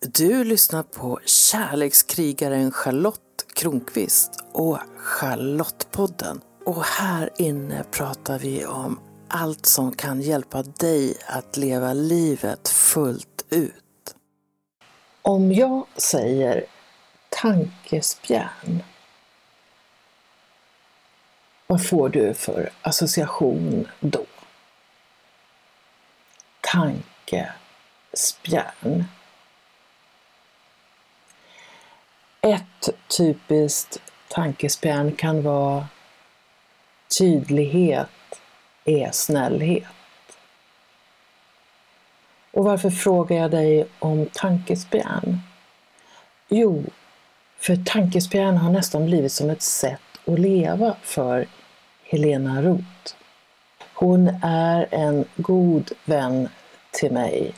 Du lyssnar på kärlekskrigaren Charlotte Kronqvist och Charlottepodden. Och här inne pratar vi om allt som kan hjälpa dig att leva livet fullt ut. Om jag säger tankespjärn, vad får du för association då? Tankespjärn. Ett typiskt tankespjärn kan vara tydlighet är snällhet. Och varför frågar jag dig om tankespjärn? Jo, för tankespjärn har nästan blivit som ett sätt att leva för Helena Roth. Hon är en god vän till mig.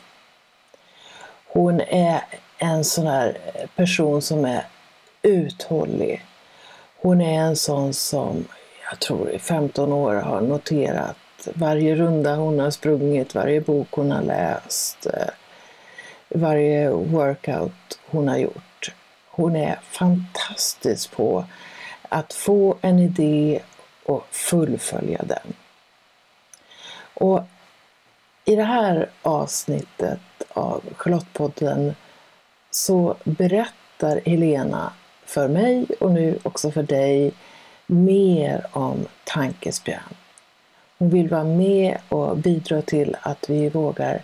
Hon är en sån här person som är uthållig. Hon är en sån som jag tror i 15 år har noterat varje runda hon har sprungit, varje bok hon har läst, eh, varje workout hon har gjort. Hon är fantastisk på att få en idé och fullfölja den. Och i det här avsnittet av Charlottepodden så berättar Helena för mig och nu också för dig mer om tankespjärn. Hon vill vara med och bidra till att vi vågar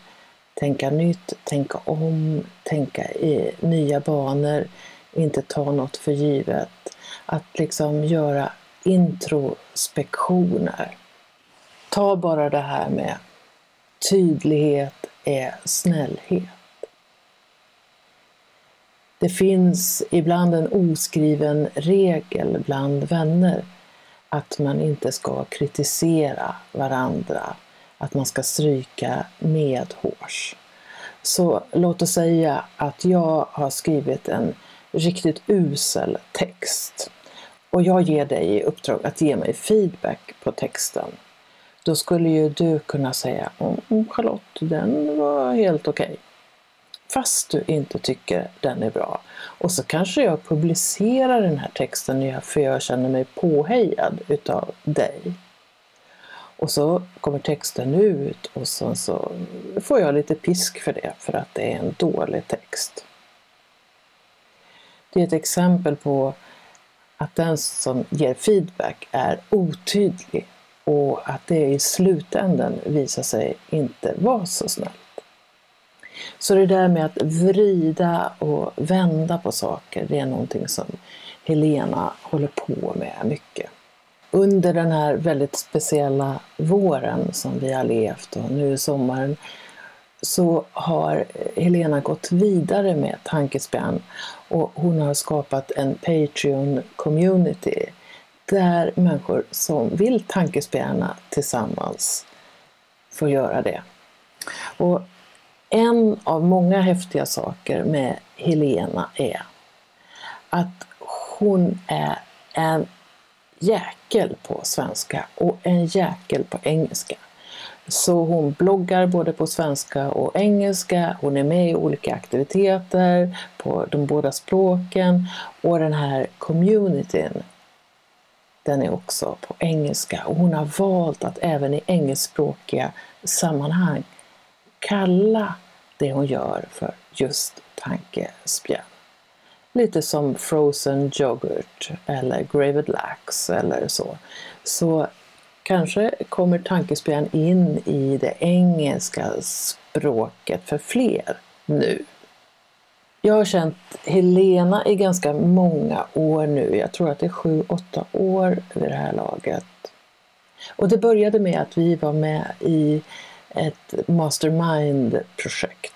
tänka nytt, tänka om, tänka i nya banor, inte ta något för givet. Att liksom göra introspektioner. Ta bara det här med tydlighet är snällhet. Det finns ibland en oskriven regel bland vänner att man inte ska kritisera varandra, att man ska stryka medhårs. Så låt oss säga att jag har skrivit en riktigt usel text och jag ger dig i uppdrag att ge mig feedback på texten. Då skulle ju du kunna säga om Charlotte, den var helt okej. Okay fast du inte tycker den är bra. Och så kanske jag publicerar den här texten för jag känner mig påhejad utav dig. Och så kommer texten ut och så, så får jag lite pisk för det, för att det är en dålig text. Det är ett exempel på att den som ger feedback är otydlig och att det i slutändan visar sig inte vara så snällt. Så det där med att vrida och vända på saker, det är någonting som Helena håller på med mycket. Under den här väldigt speciella våren som vi har levt och nu sommaren så har Helena gått vidare med tankespänn och hon har skapat en Patreon-community där människor som vill tankespänna tillsammans får göra det. Och en av många häftiga saker med Helena är att hon är en jäkel på svenska och en jäkel på engelska. Så hon bloggar både på svenska och engelska, hon är med i olika aktiviteter på de båda språken. Och den här communityn den är också på engelska. Och hon har valt att även i engelskspråkiga sammanhang kalla det hon gör för just tankespjäll. Lite som frozen yoghurt eller gravid lax eller så. Så kanske kommer tankespjärn in i det engelska språket för fler nu. Jag har känt Helena i ganska många år nu. Jag tror att det är sju, åtta år vid det här laget. Och det började med att vi var med i ett mastermind-projekt.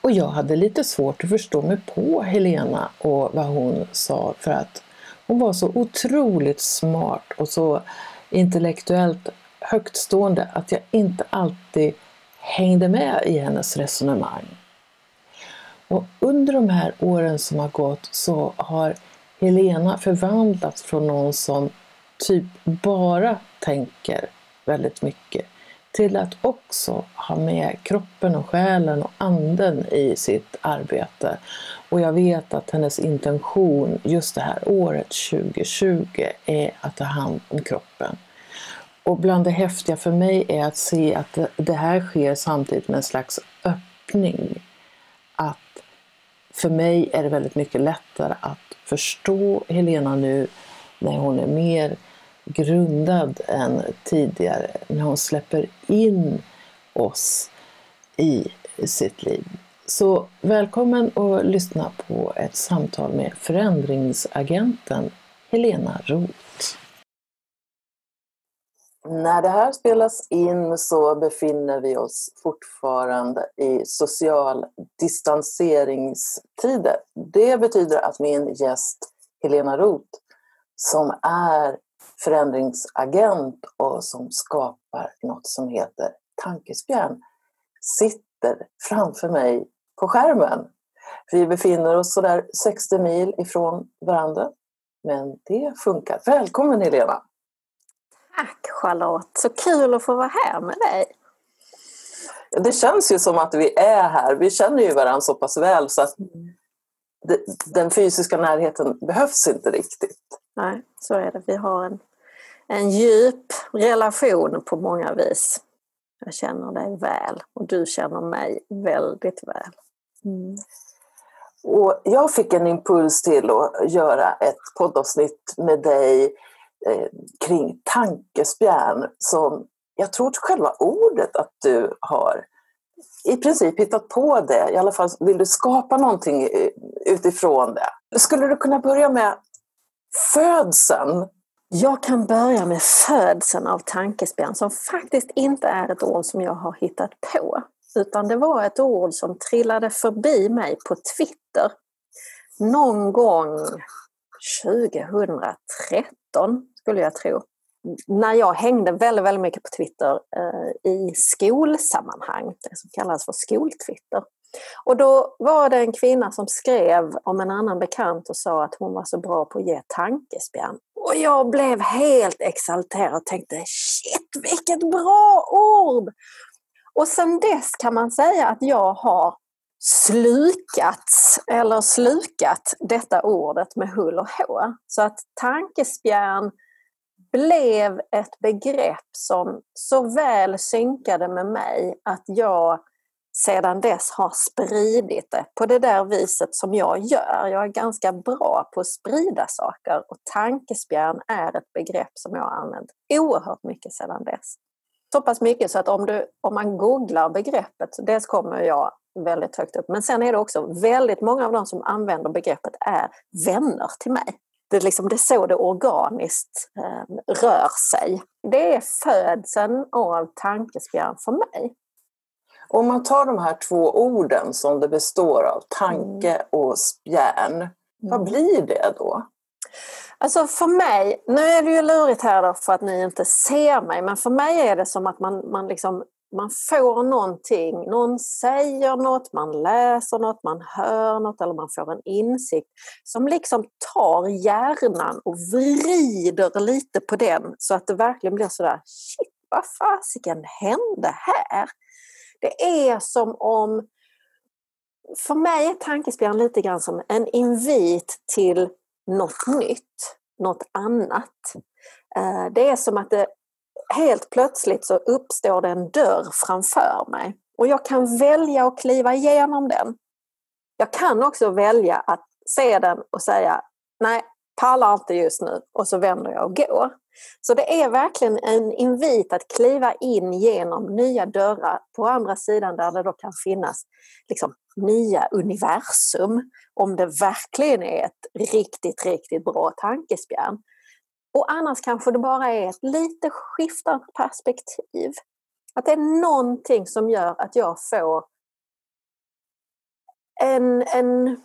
Och jag hade lite svårt att förstå mig på Helena och vad hon sa för att hon var så otroligt smart och så intellektuellt högtstående att jag inte alltid hängde med i hennes resonemang. Och under de här åren som har gått så har Helena förvandlats från någon som typ bara tänker väldigt mycket till att också ha med kroppen och själen och anden i sitt arbete. Och jag vet att hennes intention just det här året 2020 är att ta hand om kroppen. Och bland det häftiga för mig är att se att det här sker samtidigt med en slags öppning. Att för mig är det väldigt mycket lättare att förstå Helena nu när hon är mer grundad än tidigare, när hon släpper in oss i sitt liv. Så välkommen att lyssna på ett samtal med förändringsagenten Helena Roth. När det här spelas in så befinner vi oss fortfarande i social distanseringstider. Det betyder att min gäst Helena Roth, som är förändringsagent och som skapar något som heter Tankespjärn, sitter framför mig på skärmen. Vi befinner oss sådär 60 mil ifrån varandra, men det funkar. Välkommen Helena! Tack Charlotte! Så kul att få vara här med dig. Det känns ju som att vi är här. Vi känner ju varandra så pass väl så att mm. Den fysiska närheten behövs inte riktigt. Nej, så är det. Vi har en, en djup relation på många vis. Jag känner dig väl och du känner mig väldigt väl. Mm. Och jag fick en impuls till att göra ett poddavsnitt med dig eh, kring tankespjärn som jag tror själva ordet att du har i princip hittat på det. I alla fall vill du skapa någonting eh, utifrån det. Skulle du kunna börja med födseln? Jag kan börja med födseln av tankespjärn som faktiskt inte är ett ord som jag har hittat på. Utan det var ett ord som trillade förbi mig på Twitter någon gång 2013 skulle jag tro. När jag hängde väldigt, väldigt mycket på Twitter eh, i skolsammanhang, det som kallas för skoltwitter. Och då var det en kvinna som skrev om en annan bekant och sa att hon var så bra på att ge tankespjärn. Och jag blev helt exalterad och tänkte shit vilket bra ord! Och sen dess kan man säga att jag har slukats eller slukat detta ordet med hull och hår. Så att tankespjärn blev ett begrepp som så väl synkade med mig att jag sedan dess har spridit det på det där viset som jag gör. Jag är ganska bra på att sprida saker och tankespjärn är ett begrepp som jag har använt oerhört mycket sedan dess. Så pass mycket så att om, du, om man googlar begreppet, dels kommer jag väldigt högt upp, men sen är det också väldigt många av de som använder begreppet är vänner till mig. Det liksom, det är så det organiskt eh, rör sig. Det är födseln av tankespjärn för mig. Om man tar de här två orden som det består av, tanke mm. och spjärn, mm. vad blir det då? Alltså för mig, nu är det ju lurigt här då för att ni inte ser mig, men för mig är det som att man, man, liksom, man får någonting, någon säger något, man läser något, man hör något eller man får en insikt som liksom tar hjärnan och vrider lite på den så att det verkligen blir sådär, shit vad fasiken hände här? Det är som om, för mig är tankespjärn lite grann som en invit till något nytt, något annat. Eh, det är som att det helt plötsligt så uppstår det en dörr framför mig och jag kan välja att kliva igenom den. Jag kan också välja att se den och säga nej, pallar inte just nu och så vänder jag och går. Så det är verkligen en invit att kliva in genom nya dörrar på andra sidan där det då kan finnas liksom, nya universum. Om det verkligen är ett riktigt, riktigt bra tankespjärn. Och annars kanske det bara är ett lite skiftande perspektiv. Att det är någonting som gör att jag får en, en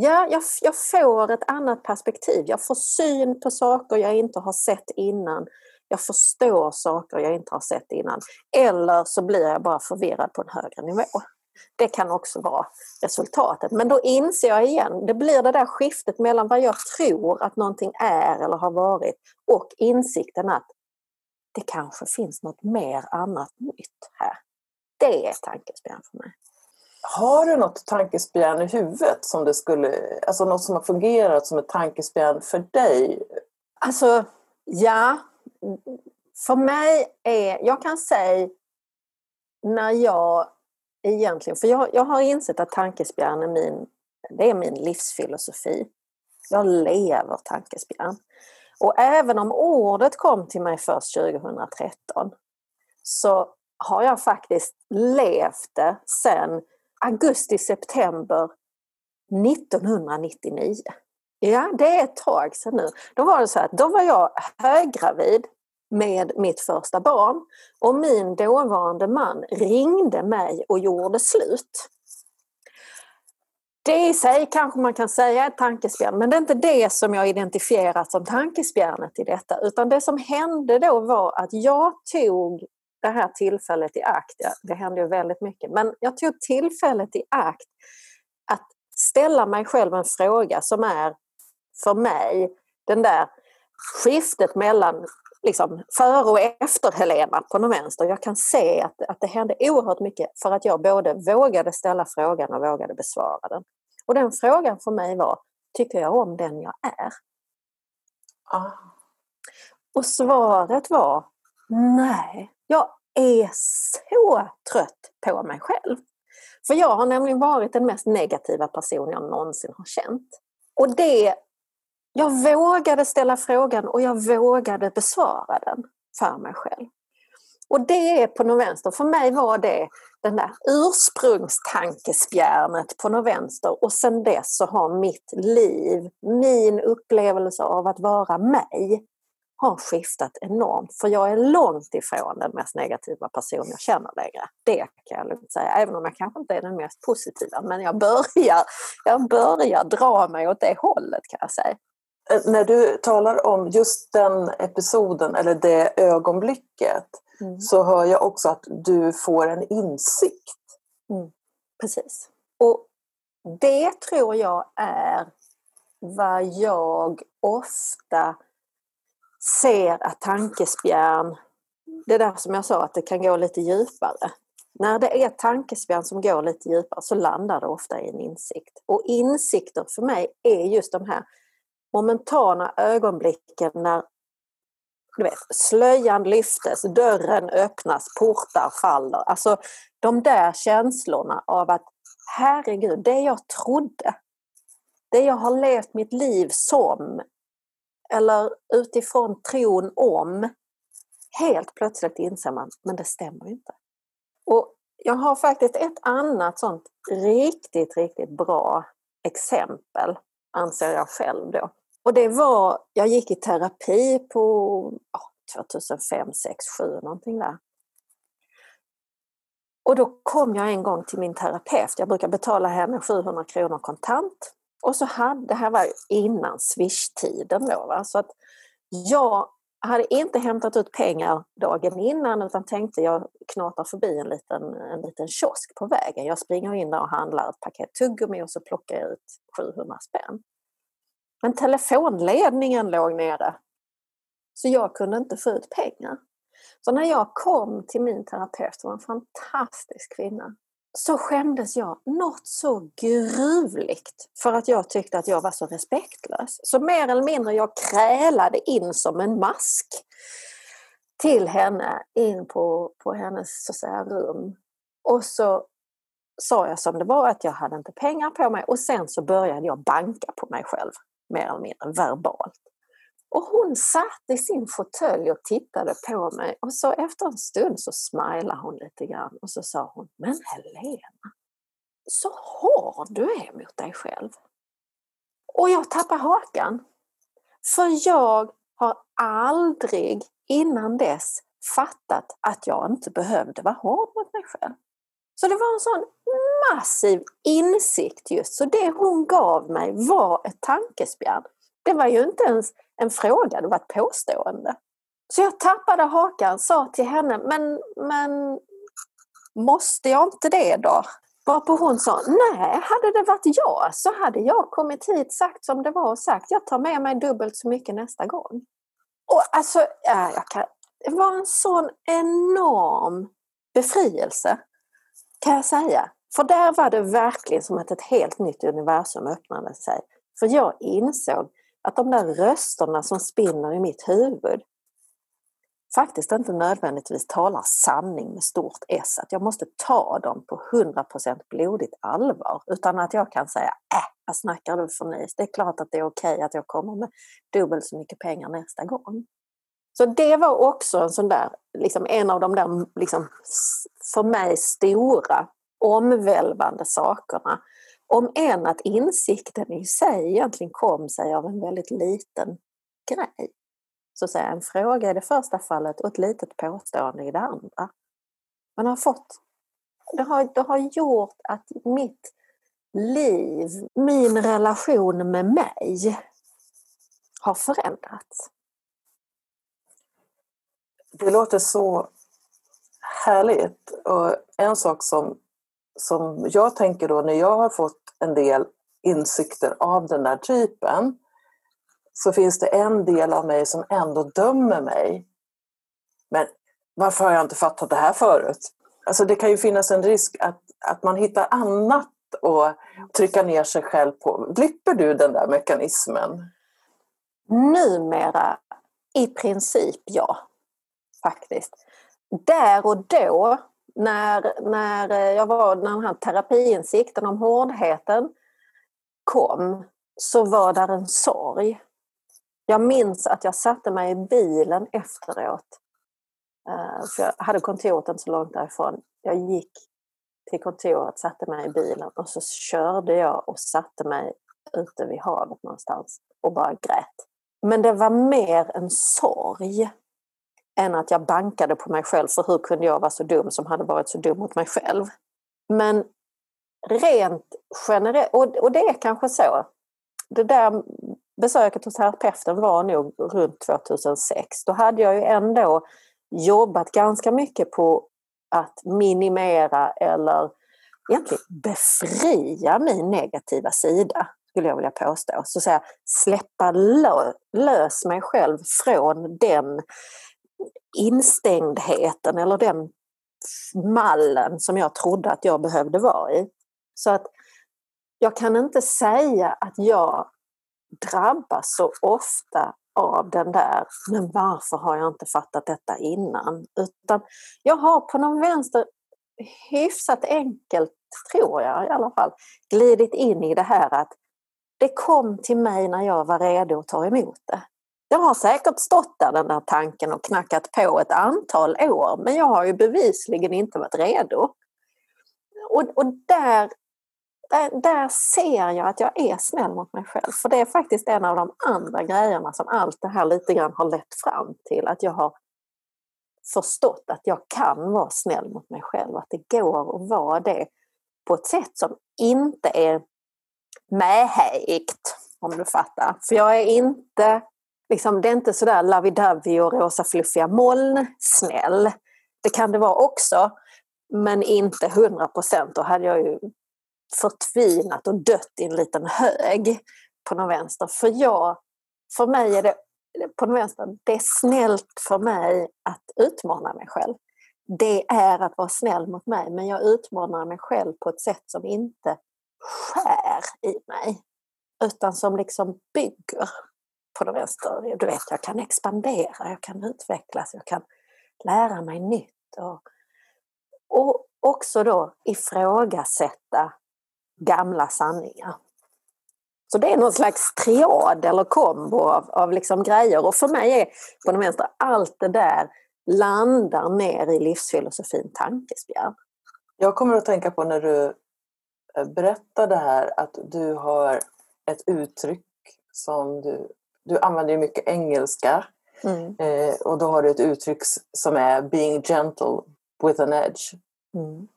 Ja, jag, jag, får ett annat perspektiv. Jag får syn på saker jag inte har sett innan. Jag förstår saker jag inte har sett innan. Eller så blir jag bara förvirrad på en högre nivå. Det kan också vara resultatet. Men då inser jag igen, det blir det där skiftet mellan vad jag tror att någonting är eller har varit och insikten att det kanske finns något mer annat nytt här. Det är tankespjärn för mig. Har du något tankespjärn i huvudet som det skulle, alltså något som har fungerat som ett tankespjärn för dig? Alltså, ja. För mig är, jag kan säga när jag egentligen, för jag, jag har insett att tankespjärn är min, det är min livsfilosofi. Jag lever tankespjärn. Och även om ordet kom till mig först 2013 så har jag faktiskt levt det sedan augusti-september 1999. Ja, det är ett tag sedan nu. Då var det så att då var jag höggravid med mitt första barn. Och min dåvarande man ringde mig och gjorde slut. Det i sig kanske man kan säga är ett tankespjärn, men det är inte det som jag identifierat som tankespjärnet i detta, utan det som hände då var att jag tog det här tillfället i akt, ja, det hände ju väldigt mycket, men jag tog tillfället i akt att ställa mig själv en fråga som är för mig den där skiftet mellan liksom, före och efter Helena på någon vänster. Jag kan se att, att det hände oerhört mycket för att jag både vågade ställa frågan och vågade besvara den. Och den frågan för mig var, tycker jag om den jag är? Ah. Och svaret var, nej, jag är så trött på mig själv. För jag har nämligen varit den mest negativa person jag någonsin har känt. Och det, jag vågade ställa frågan och jag vågade besvara den för mig själv. Och det är på något vänster, för mig var det den där ursprungstankespjärnet på något vänster och sen dess så har mitt liv, min upplevelse av att vara mig har skiftat enormt. För jag är långt ifrån den mest negativa person jag känner längre. Det kan jag lugnt säga. Även om jag kanske inte är den mest positiva. Men jag börjar, jag börjar dra mig åt det hållet kan jag säga. Eh, när du talar om just den episoden eller det ögonblicket mm. så hör jag också att du får en insikt. Mm. Precis. Och det tror jag är vad jag ofta ser att tankespjärn, det där som jag sa att det kan gå lite djupare. När det är tankespjärn som går lite djupare så landar det ofta i en insikt. Och insikter för mig är just de här momentana ögonblicken när du vet, slöjan lyftes, dörren öppnas, portar faller. Alltså de där känslorna av att herregud, det jag trodde, det jag har levt mitt liv som eller utifrån tron om, helt plötsligt inser man, men det stämmer inte. Och jag har faktiskt ett annat sånt riktigt, riktigt bra exempel, anser jag själv då. Och det var, jag gick i terapi på oh, 2005, 6, 7 någonting där. Och då kom jag en gång till min terapeut, jag brukar betala henne 700 kronor kontant. Och så hade, det här var innan swish-tiden då, va? så att jag hade inte hämtat ut pengar dagen innan utan tänkte jag knatar förbi en liten, en liten kiosk på vägen. Jag springer in där och handlar ett paket tuggummi och så plockar jag ut 700 spänn. Men telefonledningen låg nere. Så jag kunde inte få ut pengar. Så när jag kom till min terapeut, som var en fantastisk kvinna, så skämdes jag något så gruvligt för att jag tyckte att jag var så respektlös. Så mer eller mindre jag krälade in som en mask till henne in på, på hennes så att säga, rum. Och så sa jag som det var att jag hade inte pengar på mig och sen så började jag banka på mig själv mer eller mindre verbalt. Och hon satt i sin fåtölj och tittade på mig och så efter en stund så smilade hon lite grann och så sa hon, men Helena, så hård du är mot dig själv. Och jag tappade hakan. För jag har aldrig innan dess fattat att jag inte behövde vara hård mot mig själv. Så det var en sån massiv insikt just. Så det hon gav mig var ett tankespjärn. Det var ju inte ens en fråga, det var ett påstående. Så jag tappade hakan, sa till henne, men, men måste jag inte det då? Varpå hon sa, nej, hade det varit jag så hade jag kommit hit, sagt som det var och sagt, jag tar med mig dubbelt så mycket nästa gång. Och alltså, jag kan, det var en sån enorm befrielse, kan jag säga. För där var det verkligen som att ett helt nytt universum öppnade sig. För jag insåg att de där rösterna som spinner i mitt huvud faktiskt inte nödvändigtvis talar sanning med stort S. Att jag måste ta dem på 100% blodigt allvar. Utan att jag kan säga äh, vad snackar du för nys? Det är klart att det är okej okay att jag kommer med dubbelt så mycket pengar nästa gång. Så det var också en sån där, liksom en av de där liksom, för mig stora omvälvande sakerna. Om än att insikten i sig egentligen kom sig av en väldigt liten grej. Så att säga, en fråga i det första fallet och ett litet påstående i det andra. Man har fått, det har, det har gjort att mitt liv, min relation med mig har förändrats. Det låter så härligt. Och en sak som, som jag tänker då när jag har fått en del insikter av den där typen så finns det en del av mig som ändå dömer mig. Men varför har jag inte fattat det här förut? Alltså det kan ju finnas en risk att, att man hittar annat att trycka ner sig själv på. Glipper du den där mekanismen? Numera i princip ja, faktiskt. Där och då, när, när eh, jag var när den här terapiinsikten om hårdheten kom, så var där en sorg. Jag minns att jag satte mig i bilen efteråt. Eh, för jag hade kontoret inte så långt därifrån. Jag gick till kontoret, satte mig i bilen och så körde jag och satte mig ute vid havet någonstans och bara grät. Men det var mer en sorg än att jag bankade på mig själv för hur kunde jag vara så dum som hade varit så dum mot mig själv. Men rent generellt, och, och det är kanske så. Det där besöket hos terapeuten var nog runt 2006. Då hade jag ju ändå jobbat ganska mycket på att minimera eller egentligen befria min negativa sida, skulle jag vilja påstå. Så att säga, släppa lö lös mig själv från den instängdheten eller den mallen som jag trodde att jag behövde vara i. Så att jag kan inte säga att jag drabbas så ofta av den där, men varför har jag inte fattat detta innan? Utan jag har på någon vänster hyfsat enkelt, tror jag i alla fall, glidit in i det här att det kom till mig när jag var redo att ta emot det. Det har säkert stått där den där tanken och knackat på ett antal år men jag har ju bevisligen inte varit redo. Och, och där där, där ser jag att jag är snäll mot mig själv. För det är faktiskt en av de andra grejerna som allt det här lite grann har lett fram till. Att jag har förstått att jag kan vara snäll mot mig själv. Att det går att vara det på ett sätt som inte är mähäigt, om du fattar. För jag är inte, liksom, det är inte sådär lovey-dovey och rosa fluffiga moln snäll. Det kan det vara också, men inte hundra procent. Då hade jag ju förtvinat och dött i en liten hög på någon vänster. För jag, för mig är det på någon vänster, det är snällt för mig att utmana mig själv. Det är att vara snäll mot mig, men jag utmanar mig själv på ett sätt som inte skär i mig, utan som liksom bygger på det vänster. Du vet, jag kan expandera, jag kan utvecklas, jag kan lära mig nytt. Och, och också då ifrågasätta gamla sanningar. Så det är någon slags triad eller kombo av, av liksom grejer och för mig är på den vänstra allt det där landar ner i livsfilosofin tankespjärn. Jag kommer att tänka på när du eh, berättar berättade här att du har ett uttryck som du, du använder ju mycket engelska mm. eh, och då har du ett uttryck som är being gentle with an edge. Mm.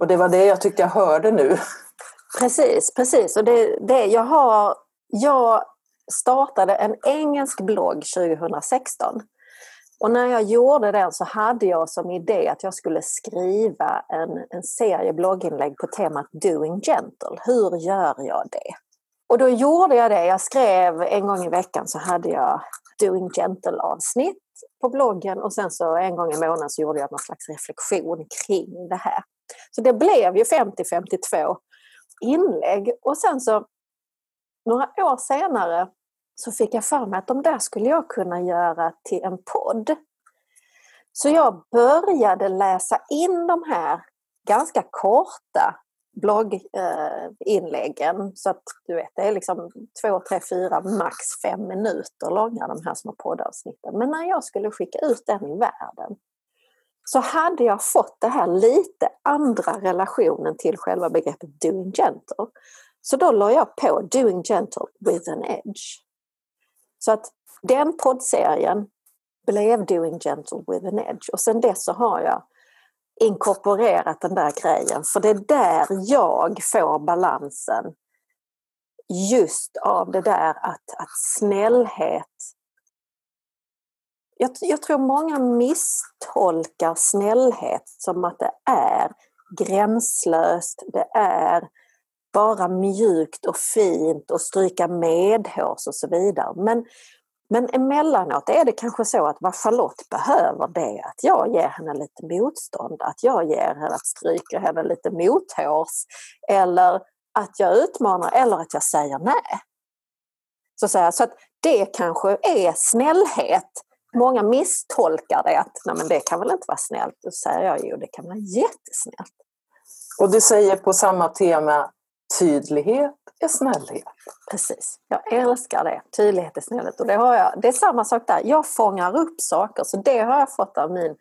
Och det var det jag tyckte jag hörde nu. Precis, precis. Och det, det, jag, har, jag startade en engelsk blogg 2016. Och när jag gjorde den så hade jag som idé att jag skulle skriva en, en serie blogginlägg på temat Doing Gentle. Hur gör jag det? Och då gjorde jag det. Jag skrev en gång i veckan så hade jag Doing Gentle avsnitt på bloggen och sen så en gång i månaden så gjorde jag någon slags reflektion kring det här. Så det blev ju 50-52 inlägg och sen så några år senare så fick jag för mig att de där skulle jag kunna göra till en podd. Så jag började läsa in de här ganska korta blogginläggen. Eh, så att du vet, det är liksom två, tre, fyra, max fem minuter långa de här små poddavsnitten. Men när jag skulle skicka ut den i världen så hade jag fått det här lite andra relationen till själva begreppet doing gentle. Så då la jag på doing gentle with an edge. Så att den poddserien blev doing gentle with an edge och sen dess så har jag inkorporerat den där grejen. För det är där jag får balansen. Just av det där att, att snällhet. Jag, jag, tror många misstolkar snällhet som att det är gränslöst, det är bara mjukt och fint och stryka medhårs och så vidare. Men men emellanåt är det kanske så att vad Charlotte behöver det är att jag ger henne lite motstånd, att jag ger henne att stryka henne lite mothårs eller att jag utmanar eller att jag säger nej. Så, så, så att det kanske är snällhet. Många misstolkar det att nej men det kan väl inte vara snällt. Då säger jag jo det kan vara jättesnällt. Och du säger på samma tema tydlighet är snällhet. Precis, jag älskar det. Tydlighet är snällhet. Och det, har jag, det är samma sak där, jag fångar upp saker. Så det har jag fått av min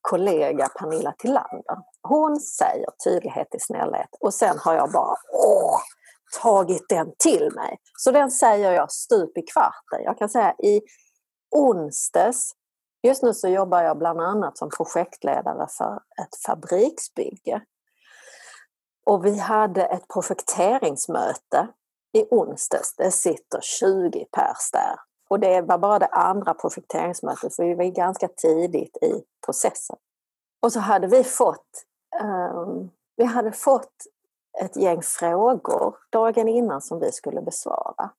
kollega Pernilla Tillander. Hon säger tydlighet är snällhet och sen har jag bara åh, tagit den till mig. Så den säger jag stup i kvarten. Jag kan säga i onsdags, just nu så jobbar jag bland annat som projektledare för ett fabriksbygge och vi hade ett projekteringsmöte i onsdags. Det sitter 20 pers där. Och det var bara det andra projekteringsmötet, för vi var ganska tidigt i processen. Och så hade vi fått, um, vi hade fått ett gäng frågor dagen innan som vi skulle besvara.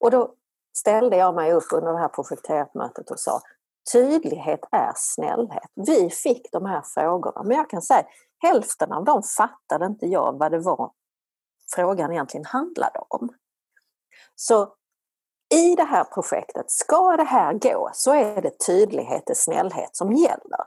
Och då ställde jag mig upp under det här projekteringsmötet och sa tydlighet är snällhet. Vi fick de här frågorna, men jag kan säga hälften av dem fattade inte jag vad det var frågan egentligen handlade om. Så i det här projektet, ska det här gå så är det tydlighet och snällhet som gäller.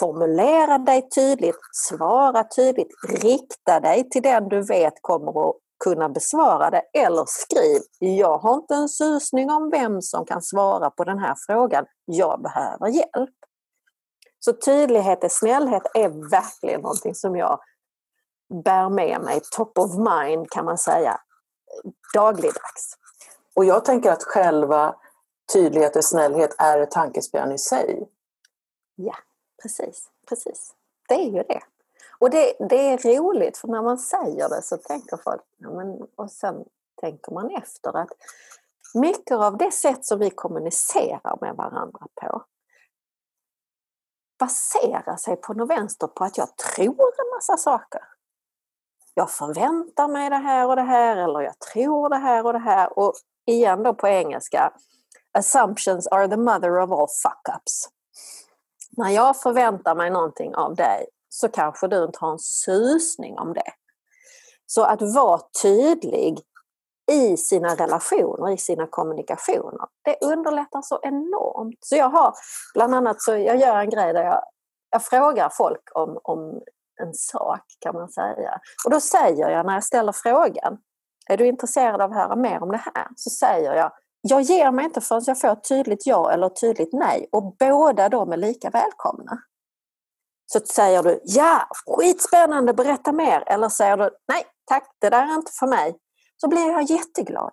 Formulera dig tydligt, svara tydligt, rikta dig till den du vet kommer att kunna besvara det eller skriv jag har inte en susning om vem som kan svara på den här frågan, jag behöver hjälp. Så tydlighet och snällhet är verkligen någonting som jag bär med mig, top of mind kan man säga, dagligdags. Och jag tänker att själva tydlighet och snällhet är ett tankespjärn i sig. Ja, precis, precis. Det är ju det. Och det, det är roligt för när man säger det så tänker folk, ja, men, och sen tänker man efter att mycket av det sätt som vi kommunicerar med varandra på baserar sig på något vänster på att jag tror en massa saker. Jag förväntar mig det här och det här eller jag tror det här och det här. Och igen då på engelska, assumptions are the mother of all fuck-ups. När jag förväntar mig någonting av dig så kanske du inte har en susning om det. Så att vara tydlig i sina relationer, i sina kommunikationer. Det underlättar så enormt. Så jag har bland annat så jag gör en grej där jag, jag frågar folk om, om en sak kan man säga. Och då säger jag när jag ställer frågan, är du intresserad av att höra mer om det här? Så säger jag, jag ger mig inte förrän jag får ett tydligt ja eller ett tydligt nej och båda de är lika välkomna. Så säger du ja, skitspännande, berätta mer. Eller säger du nej tack, det där är inte för mig så blir jag jätteglad.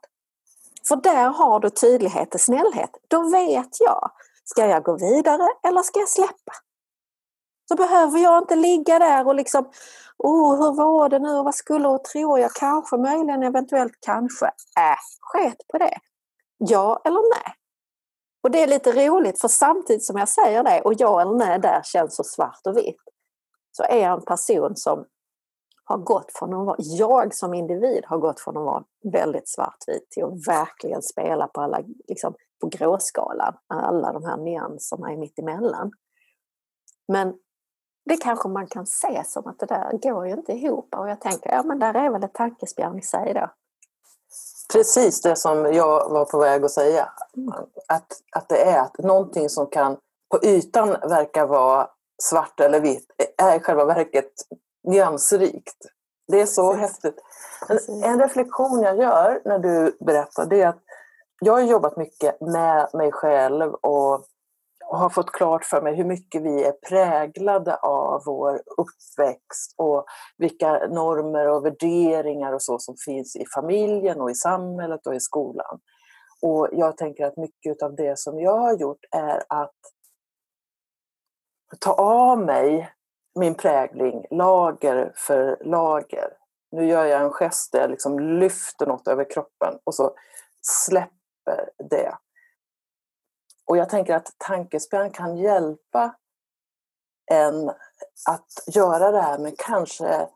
För där har du tydlighet och snällhet. Då vet jag, ska jag gå vidare eller ska jag släppa? Så behöver jag inte ligga där och liksom, oh, hur var det nu, vad skulle och tror jag, kanske, möjligen, eventuellt, kanske. Äh, sket på det. Ja eller nej? Och det är lite roligt för samtidigt som jag säger det och jag eller nej där känns så svart och vitt så är jag en person som har gått från att vara, jag som individ har gått från att vara väldigt svartvit till att verkligen spela på alla liksom, på gråskalan, alla de här nyanserna är mitt emellan. Men det kanske man kan se som att det där går ju inte ihop och jag tänker, ja men där är väl ett tankespjärn i sig då. Precis det som jag var på väg att säga. Att, att det är att någonting som kan på ytan verka vara svart eller vitt är i själva verket nyansrikt. Det är så Precis. häftigt. En, en, reflektion jag gör när du berättar det är att jag har jobbat mycket med mig själv och har fått klart för mig hur mycket vi är präglade av vår uppväxt och vilka normer och värderingar och så som finns i familjen och i samhället och i skolan. Och jag tänker att mycket av det som jag har gjort är att ta av mig min prägling lager för lager. Nu gör jag en gest där jag liksom lyfter något över kroppen och så släpper det. Och jag tänker att tankespjärn kan hjälpa en att göra det här men kanske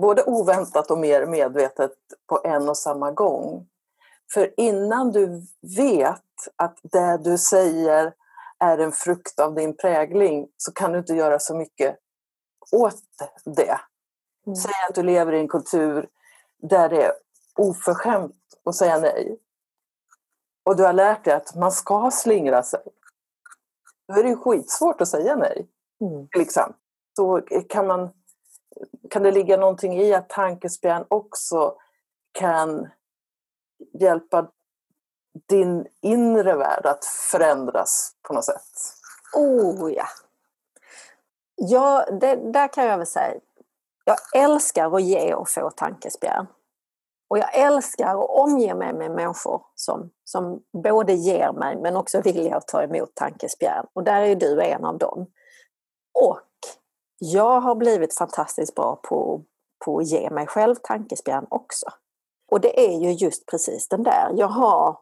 både oväntat och mer medvetet på en och samma gång. För innan du vet att det du säger är en frukt av din prägling så kan du inte göra så mycket åt det. Mm. Säg att du lever i en kultur där det är oförskämt att säga nej. Och du har lärt dig att man ska slingra sig. Då är det ju skitsvårt att säga nej. Mm. Exempel. Så kan, man, kan det ligga någonting i att tankespjärn också kan hjälpa din inre värld att förändras på något sätt? Oh ja! Ja, det, där kan jag väl säga. Jag älskar att ge och få tankespjärn. Och jag älskar att omge mig med människor som, som både ger mig men också vill att ta emot tankespjärn. Och där är du en av dem. Och jag har blivit fantastiskt bra på, på att ge mig själv tankespjärn också. Och det är ju just precis den där. Jag har,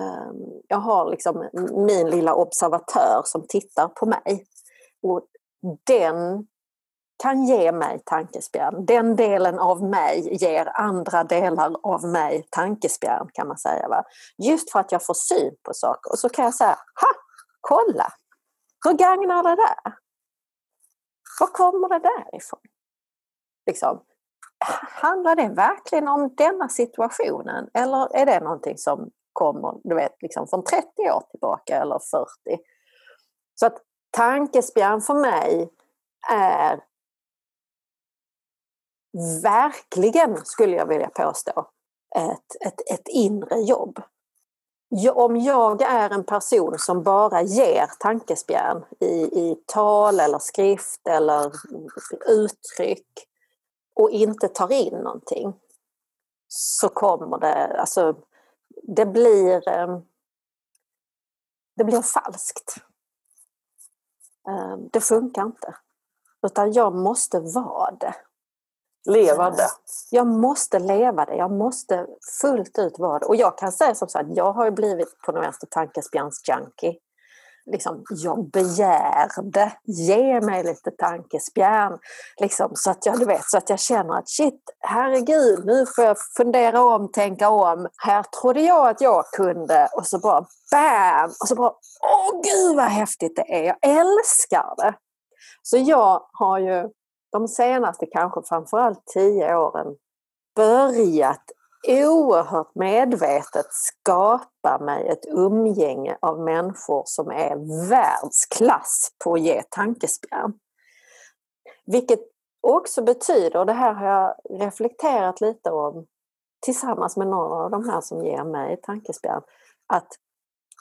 um, jag har liksom min lilla observatör som tittar på mig. Och den kan ge mig tankespjärn. Den delen av mig ger andra delar av mig tankespjärn kan man säga. Va? Just för att jag får syn på saker. Och så kan jag säga, ha, kolla! Hur gagnar det där? Var kommer det där ifrån? Liksom, handlar det verkligen om denna situationen? Eller är det någonting som kommer du vet, liksom från 30 år tillbaka eller 40? Så att tankespjärn för mig är verkligen, skulle jag vilja påstå, ett, ett, ett inre jobb. Om jag är en person som bara ger tankespjärn i, i tal eller skrift eller uttryck och inte tar in någonting så kommer det, alltså det blir, eh, det blir falskt. Eh, det funkar inte. Utan jag måste vara det. Leva det. Jag måste leva det, jag måste fullt ut vara det. Och jag kan säga som så att jag har blivit på något vänster tankespjärnsjunkie. Liksom, jag begärde, ge mig lite tankespjärn. Liksom, så, att jag, du vet, så att jag känner att shit, herregud, nu får jag fundera om, tänka om. Här trodde jag att jag kunde och så bara BAM! Och så bara, åh gud vad häftigt det är, jag älskar det. Så jag har ju de senaste kanske framförallt tio åren börjat oerhört medvetet skapa mig ett umgänge av människor som är världsklass på att ge tankespjärn. Vilket också betyder, och det här har jag reflekterat lite om tillsammans med några av de här som ger mig tankespjärn, att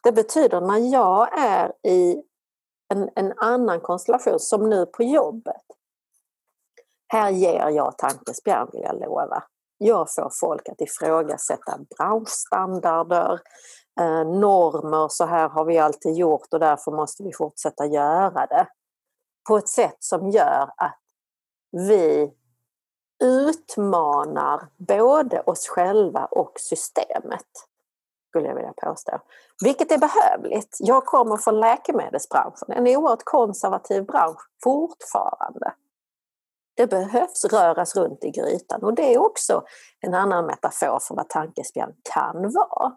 det betyder när jag är i en, en annan konstellation, som nu på jobbet, här ger jag tankespjärn vill jag lova. Jag får folk att ifrågasätta branschstandarder, eh, normer, så här har vi alltid gjort och därför måste vi fortsätta göra det. På ett sätt som gör att vi utmanar både oss själva och systemet, skulle jag vilja påstå. Vilket är behövligt. Jag kommer från läkemedelsbranschen, en oerhört konservativ bransch fortfarande. Det behövs röras runt i grytan och det är också en annan metafor för vad tankespjärn kan vara.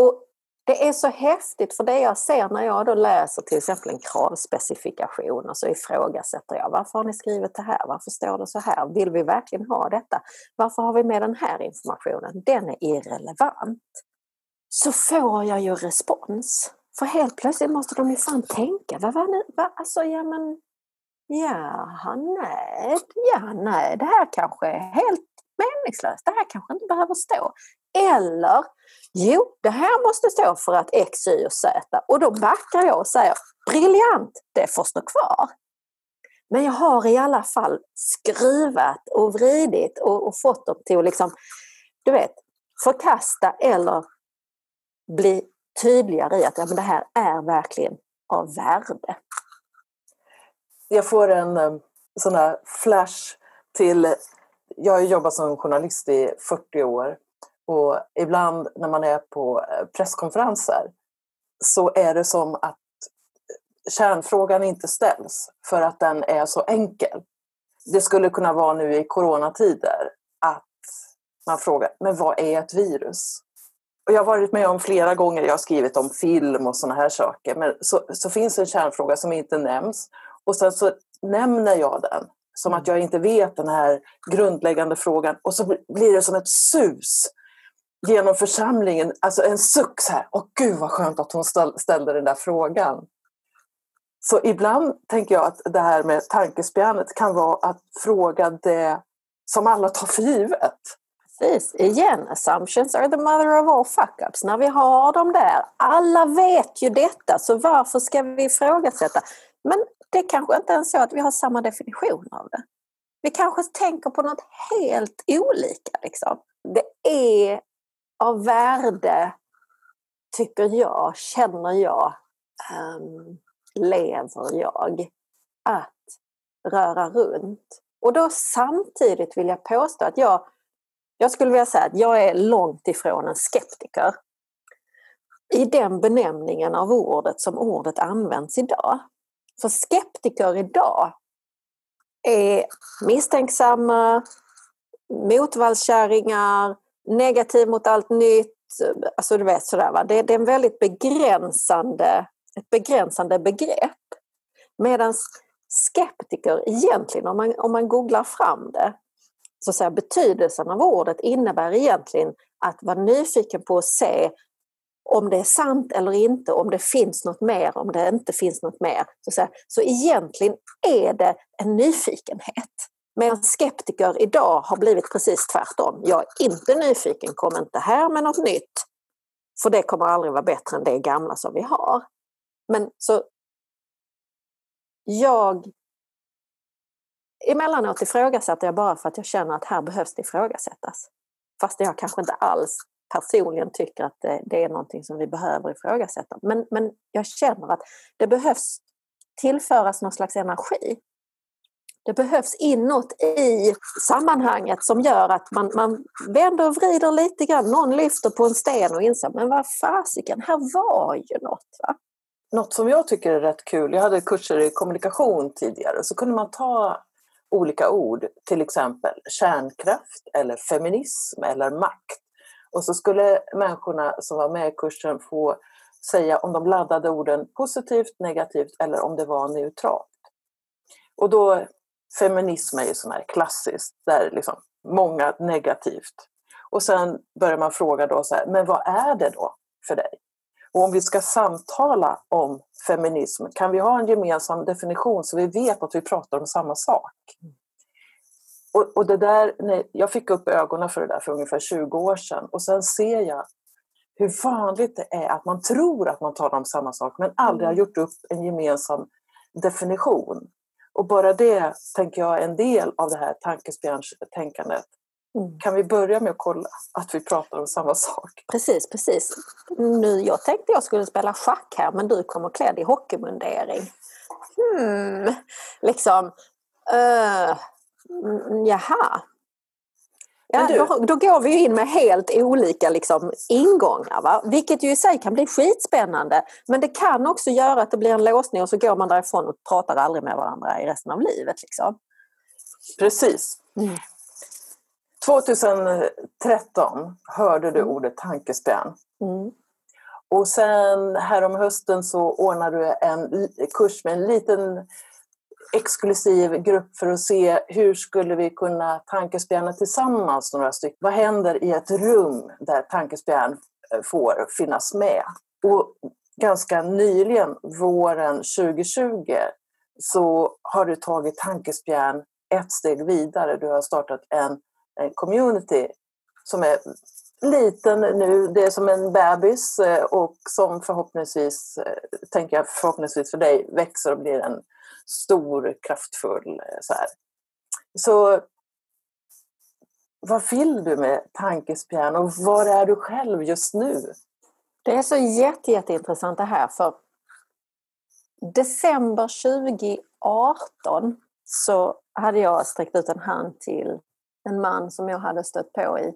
Och Det är så häftigt för det jag ser när jag då läser till exempel en kravspecifikation och så ifrågasätter jag varför har ni skrivit det här? Varför står det så här? Vill vi verkligen ha detta? Varför har vi med den här informationen? Den är irrelevant. Så får jag ju respons. För helt plötsligt måste de ju fan tänka, vad vad, vad, Alltså, ja men, ja, nej, ja, nej, det här kanske är helt meningslöst. Det här kanske inte behöver stå. Eller, jo, det här måste stå för att X, Y och Z. Och då backar jag och säger, briljant, det får stå kvar. Men jag har i alla fall skruvat och vridit och, och fått dem till att liksom, du vet, förkasta eller bli tydligare i att ja, men det här är verkligen av värde. Jag får en eh, sån här flash till... Jag har jobbat som journalist i 40 år och ibland när man är på eh, presskonferenser så är det som att eh, kärnfrågan inte ställs för att den är så enkel. Det skulle kunna vara nu i coronatider att man frågar, men vad är ett virus? Och jag har varit med om flera gånger, jag har skrivit om film och sådana här saker, men så, så finns en kärnfråga som inte nämns och sen så nämner jag den som att jag inte vet den här grundläggande frågan och så blir det som ett sus genom församlingen, alltså en suck så här, åh gud vad skönt att hon ställde den där frågan. Så ibland tänker jag att det här med tankespjärnet kan vara att fråga det som alla tar för givet. Precis, igen, assumptions are the mother of all fuck-ups. När vi har dem där, alla vet ju detta, så varför ska vi ifrågasätta? Men det kanske inte ens så att vi har samma definition av det. Vi kanske tänker på något helt olika. Liksom. Det är av värde, tycker jag, känner jag, um, lever jag, att röra runt. Och då samtidigt vill jag påstå att jag jag skulle vilja säga att jag är långt ifrån en skeptiker i den benämningen av ordet som ordet används idag. För skeptiker idag är misstänksamma, motvallskärringar, negativ mot allt nytt. Alltså du vet sådär va. Det, det är en väldigt begränsande, ett begränsande begrepp. Medan skeptiker egentligen, om man, om man googlar fram det, så att säga, betydelsen av ordet innebär egentligen att vara nyfiken på att se om det är sant eller inte, om det finns något mer, om det inte finns något mer. Så, så, här, så egentligen är det en nyfikenhet. Medan skeptiker idag har blivit precis tvärtom. Jag är inte nyfiken, kom inte här med något nytt. För det kommer aldrig vara bättre än det gamla som vi har. Men så jag emellanåt ifrågasätter jag bara för att jag känner att här behövs det ifrågasättas. Fast jag kanske inte alls personligen tycker att det, det är någonting som vi behöver ifrågasätta. Men, men jag känner att det behövs tillföras någon slags energi. Det behövs inåt i sammanhanget som gör att man, man vänder och vrider lite grann. Någon lyfter på en sten och inser, men vad fasiken, här var ju något. Va? Något som jag tycker är rätt kul, jag hade kurser i kommunikation tidigare, så kunde man ta olika ord, till exempel kärnkraft eller feminism eller makt. Och så skulle människorna som var med i kursen få säga om de laddade orden positivt, negativt eller om det var neutralt. Och då, feminism är ju sån här klassiskt, där liksom många negativt. Och sen börjar man fråga då så här, men vad är det då för dig? Och om vi ska samtala om feminism, kan vi ha en gemensam definition så vi vet att vi pratar om samma sak? Mm. Och, och det där, nej, jag fick upp ögonen för det där för ungefär 20 år sedan och sen ser jag hur vanligt det är att man tror att man talar om samma sak men aldrig har mm. gjort upp en gemensam definition. Och bara det, tänker jag, är en del av det här tankespjärnstänkandet. Mm. Kan vi börja med att kolla att vi pratar om samma sak? Precis, precis. Nu, jag tänkte jag skulle spela schack här men du kommer klädd i hockeymundering. Hmm, liksom. Uh, jaha. Ja, då, då, går vi in med helt olika liksom, ingångar, va? vilket ju i sig kan bli skitspännande. Men det kan också göra att det blir en låsning och så går man därifrån och pratar aldrig med varandra i resten av livet. Liksom. Precis. Mm. 2013 hörde du mm. ordet tankespjärn. Mm. Och sen härom hösten så ordnar du en kurs med en liten exklusiv grupp för att se hur skulle vi kunna tankespjärna tillsammans några stycken. Vad händer i ett rum där tankespjärn eh, får finnas med? Och ganska nyligen, våren 2020, så har du tagit tankespjärn ett steg vidare. Du har startat en, en community som är liten nu, det är som en bebis eh, och som förhoppningsvis, eh, tänker jag förhoppningsvis för dig, växer och blir en stor, kraftfull eh, så här. Så vad vill du med tankespjärn och var är du själv just nu? Det är så jätte, jätteintressant det här för december 2018 så hade jag sträckt ut en hand till en man som jag hade stött på i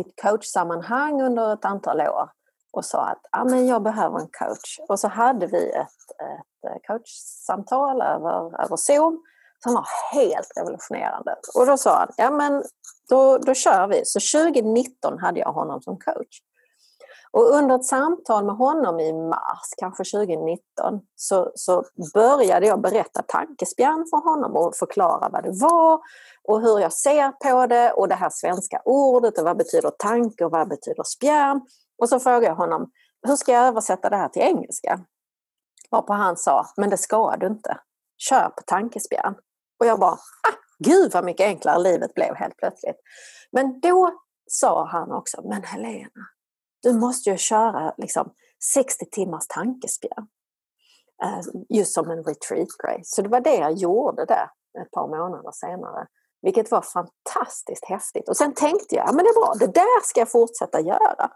ett coachsammanhang under ett antal år och sa att ah, men jag behöver en coach. Och så hade vi ett, ett eh, coachsamtal över, över Zoom som var helt revolutionerande. Och då sa han, ja men då, då kör vi. Så 2019 hade jag honom som coach. Och under ett samtal med honom i mars, kanske 2019, så, så började jag berätta tankespjärn för honom och förklara vad det var och hur jag ser på det och det här svenska ordet och vad betyder tanke och vad betyder spjärn. Och så frågade jag honom, hur ska jag översätta det här till engelska? Varpå han sa, men det ska du inte. Kör på tankespjärn. Och jag bara, ah, gud vad mycket enklare livet blev helt plötsligt. Men då sa han också, men Helena, du måste ju köra liksom 60 timmars tankespjärn. Eh, just som en retreat-grej. Så det var det jag gjorde där ett par månader senare. Vilket var fantastiskt häftigt. Och sen tänkte jag, ja men det är bra, det där ska jag fortsätta göra.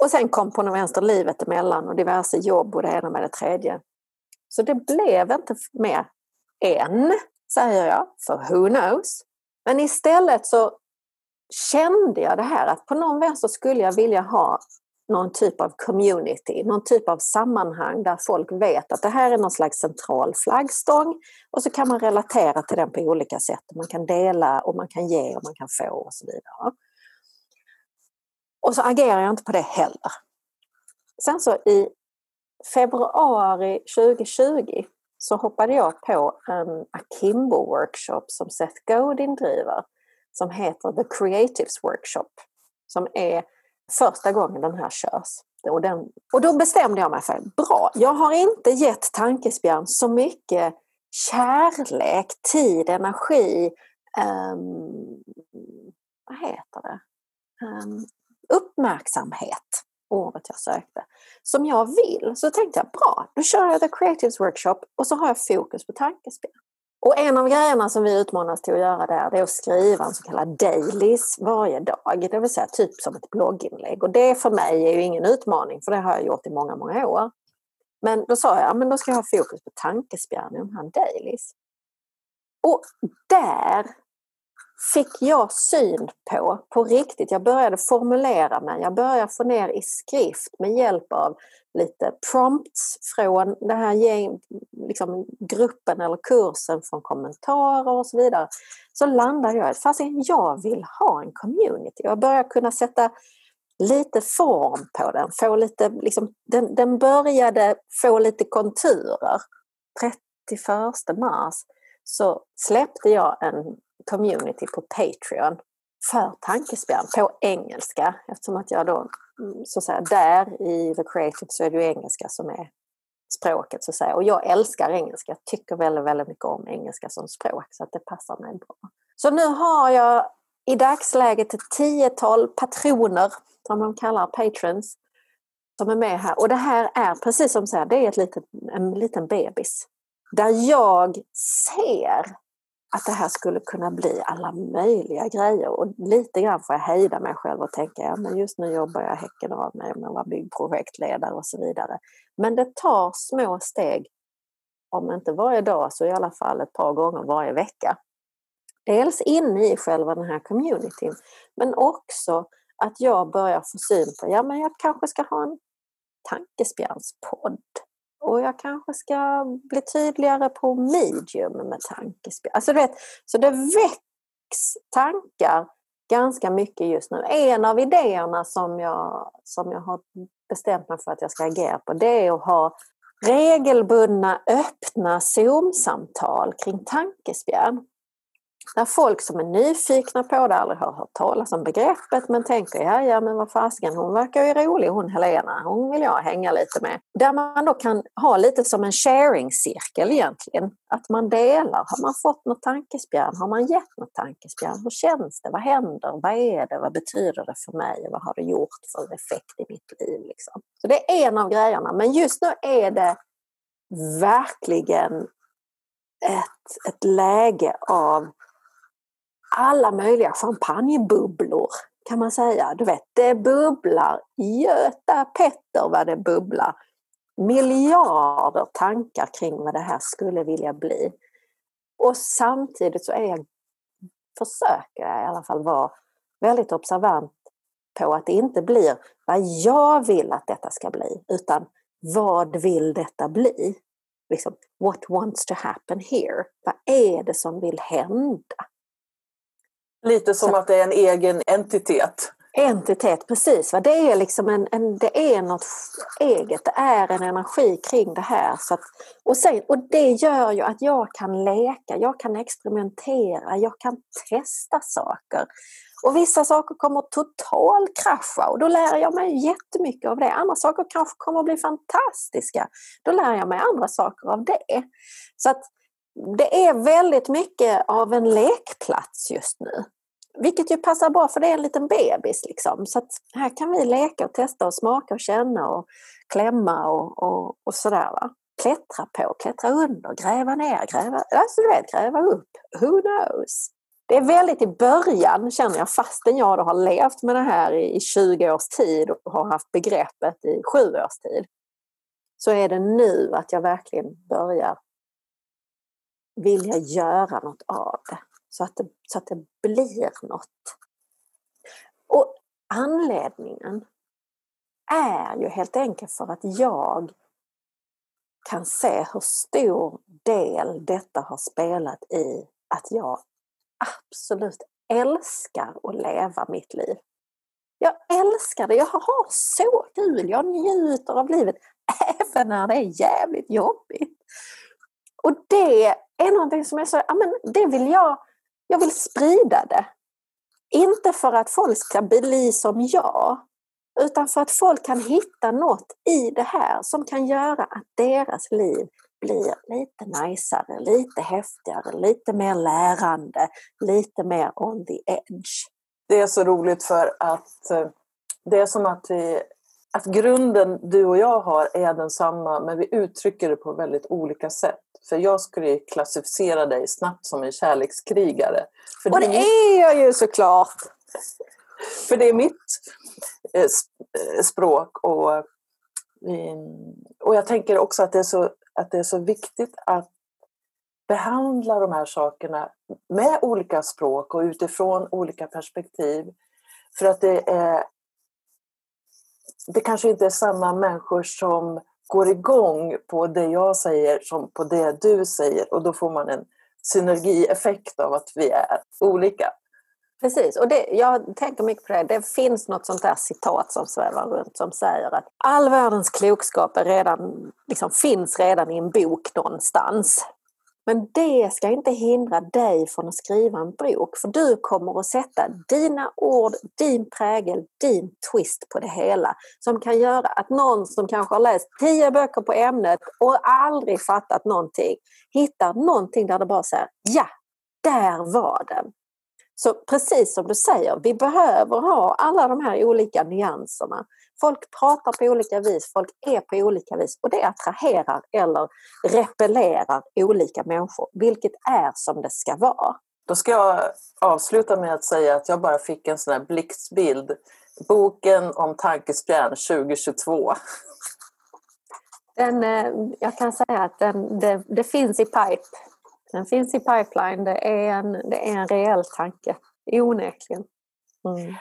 Och sen kom på något vänster livet emellan och diverse jobb och det ena med det tredje. Så det blev inte mer än, säger jag, för who knows. Men istället så kände jag det här att på någon vänster skulle jag vilja ha någon typ av community, någon typ av sammanhang där folk vet att det här är någon slags central flaggstång och så kan man relatera till den på olika sätt. Man kan dela och man kan ge och man kan få och så vidare. Och så agerar jag inte på det heller. Sen så i februari 2020 så hoppade jag på en Akimbo-workshop som Seth Godin driver som heter The Creatives Workshop som är första gången den här körs. Och, den, och då bestämde jag mig för, bra, jag har inte gett Tankespjärn så mycket kärlek, tid, energi, um, vad heter det? Um, uppmärksamhet, ordet jag sökte, som jag vill. Så tänkte jag, bra, då kör jag The Creatives Workshop och så har jag fokus på tankespel. Och en av grejerna som vi utmanas till att göra där, det är att skriva en så kallad dailies varje dag. Det vill säga typ som ett blogginlägg. Och det för mig är ju ingen utmaning, för det har jag gjort i många, många år. Men då sa jag, men då ska jag ha fokus på tankespjärn i de här dailies. Och där fick jag syn på, på riktigt. Jag började formulera mig, jag började få ner i skrift med hjälp av lite prompts från den här liksom, gruppen eller kursen, från kommentarer och så vidare. Så landade jag i att jag vill ha en community. Jag började kunna sätta lite form på den. Få lite, liksom, den, den började få lite konturer. 31 mars så släppte jag en community på Patreon för tankespjärn på engelska eftersom att jag då mm, så att säga där i The Creative så är det ju engelska som är språket så att säga. Och jag älskar engelska, jag tycker väldigt, väldigt mycket om engelska som språk så att det passar mig bra. Så nu har jag i dagsläget ett tiotal patroner som de kallar patrons som är med här. Och det här är precis som så här, det är ett litet, en liten bebis. Där jag ser att det här skulle kunna bli alla möjliga grejer och lite grann får jag hejda mig själv och tänka ja, men just nu jobbar jag häcken av mig med att vara byggprojektledare och så vidare. Men det tar små steg, om inte varje dag så i alla fall ett par gånger varje vecka. Dels inne i själva den här communityn men också att jag börjar få syn på, ja men jag kanske ska ha en tankespjärnspodd och jag kanske ska bli tydligare på medium med tankespel. Alltså du vet, så det väcks tankar ganska mycket just nu. En av idéerna som jag, som jag har bestämt mig för att jag ska agera på det är att ha regelbundna öppna Zoom-samtal kring tankespjärn. Där folk som är nyfikna på det, aldrig har hört talas om begreppet men tänker ja, ja men vad fasken, hon verkar ju rolig hon Helena, hon vill jag hänga lite med. Där man då kan ha lite som en sharing-cirkel egentligen. Att man delar, har man fått något tankespjärn, har man gett något tankespjärn, hur känns det, vad händer, vad är det, vad betyder det för mig, vad har det gjort för effekt i mitt liv. Liksom. Så det är en av grejerna, men just nu är det verkligen ett, ett läge av alla möjliga champagnebubblor kan man säga. Du vet, det bubblar. Göta Petter vad det bubblar. Miljarder tankar kring vad det här skulle vilja bli. Och samtidigt så är jag, försöker jag i alla fall vara väldigt observant på att det inte blir vad jag vill att detta ska bli, utan vad vill detta bli? Liksom, what wants to happen here? Vad är det som vill hända? Lite som så, att det är en egen entitet. Entitet, precis. Va? Det, är liksom en, en, det är något eget, det är en energi kring det här. Så att, och, sen, och det gör ju att jag kan leka, jag kan experimentera, jag kan testa saker. Och vissa saker kommer total krascha och då lär jag mig jättemycket av det. Andra saker kanske kommer att bli fantastiska. Då lär jag mig andra saker av det. Så att det är väldigt mycket av en lekplats just nu. Vilket ju passar bra för det är en liten bebis. Liksom. Så här kan vi leka och testa och smaka och känna och klämma och, och, och sådär. Va? Klättra på, klättra under, gräva ner, gräva, alltså du vet, gräva upp. Who knows? Det är väldigt i början känner jag, fastän jag då har levt med det här i 20 års tid och har haft begreppet i 7 års tid. Så är det nu att jag verkligen börjar vilja göra något av det. Så att det, så att det blir något. Och anledningen är ju helt enkelt för att jag kan se hur stor del detta har spelat i att jag absolut älskar att leva mitt liv. Jag älskar det, jag har så kul, jag njuter av livet även när det är jävligt jobbigt. Och det är någonting som jag så, ja men det vill jag, jag vill sprida det. Inte för att folk ska bli som jag, utan för att folk kan hitta något i det här som kan göra att deras liv blir lite najsare, lite häftigare, lite mer lärande, lite mer on the edge. Det är så roligt för att eh, det är som att, vi, att grunden du och jag har är densamma men vi uttrycker det på väldigt olika sätt. För jag skulle klassificera dig snabbt som en kärlekskrigare. För och det, är jag ju såklart! För det är mitt eh, eh, språk och, och jag tänker också att det, är så, att det är så viktigt att behandla de här sakerna med olika språk och utifrån olika perspektiv. För att det är det kanske inte är samma människor som går igång på det jag säger som på det du säger och då får man en synergieffekt av att vi är olika. Precis, och det, jag tänker mycket på det. Det finns något sånt där citat som svävar runt som säger att all världens klokskap är redan, liksom, finns redan i en bok någonstans. Men det ska inte hindra dig från att skriva en bok för du kommer att sätta dina ord, din prägel, din twist på det hela som kan göra att någon som kanske har läst tio böcker på ämnet och aldrig fattat någonting hittar någonting där det bara säger ja, där var den. Så precis som du säger, vi behöver ha alla de här olika nyanserna. Folk pratar på olika vis, folk är på olika vis och det attraherar eller repellerar olika människor, vilket är som det ska vara. Då ska jag avsluta med att säga att jag bara fick en sån här blixtbild. Boken om tankespjärn 2022. Den, eh, jag kan säga att den, det, det finns i pipe. Den finns i pipeline. Det är en, det är en reell tanke, onekligen. Mm.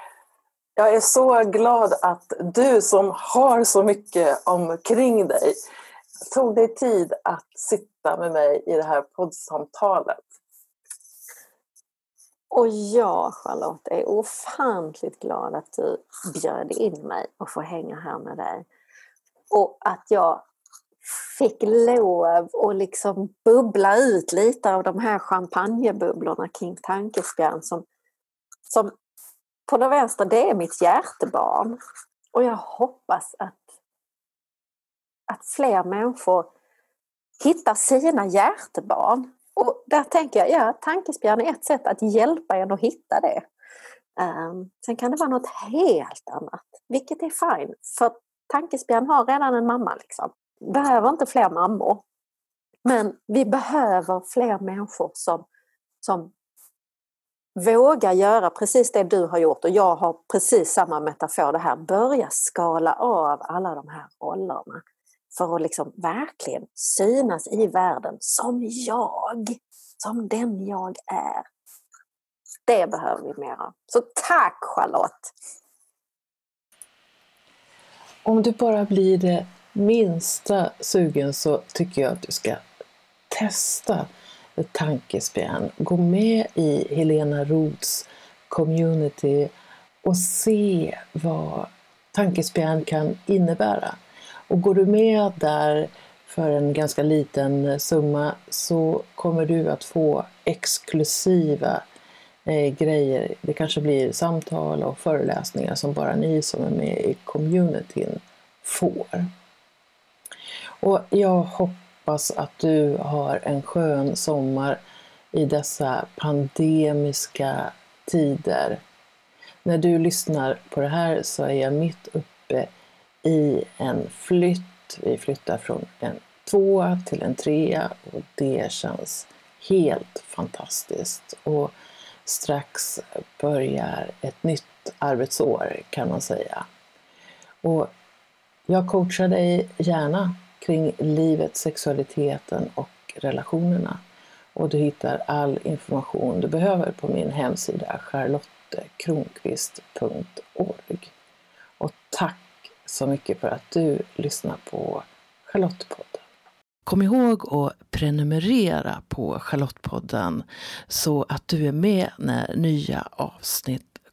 Jag är så glad att du som har så mycket omkring dig tog dig tid att sitta med mig i det här poddsamtalet. Och jag, Charlotte, är ofantligt glad att du bjöd in mig och får hänga här med dig. Och att jag fick lov att liksom bubbla ut lite av de här champagnebubblorna kring tankespjärn som, som på det vänstra, det är mitt hjärtebarn. Och jag hoppas att, att fler människor hittar sina hjärtebarn. Och där tänker jag, ja, tankespjärn är ett sätt att hjälpa en att hitta det. Um, sen kan det vara något helt annat, vilket är fine. För tankespjärn har redan en mamma. Liksom. Behöver inte fler mammor. Men vi behöver fler människor som, som Våga göra precis det du har gjort och jag har precis samma metafor det här. Börja skala av alla de här rollerna för att liksom verkligen synas i världen som jag, som den jag är. Det behöver vi mer av. Så tack Charlotte! Om du bara blir det minsta sugen så tycker jag att du ska testa tankespjärn. Gå med i Helena Roths community och se vad tankespjärn kan innebära. Och går du med där för en ganska liten summa så kommer du att få exklusiva eh, grejer. Det kanske blir samtal och föreläsningar som bara ni som är med i communityn får. Och jag hoppas att du har en skön sommar i dessa pandemiska tider. När du lyssnar på det här så är jag mitt uppe i en flytt. Vi flyttar från en tvåa till en trea och det känns helt fantastiskt. Och strax börjar ett nytt arbetsår kan man säga. Och jag coachar dig gärna kring livet, sexualiteten och relationerna. Och du hittar all information du behöver på min hemsida charlottekronqvist.org. Och tack så mycket för att du lyssnar på Charlottepodden. Kom ihåg att prenumerera på Charlottepodden så att du är med när nya avsnitt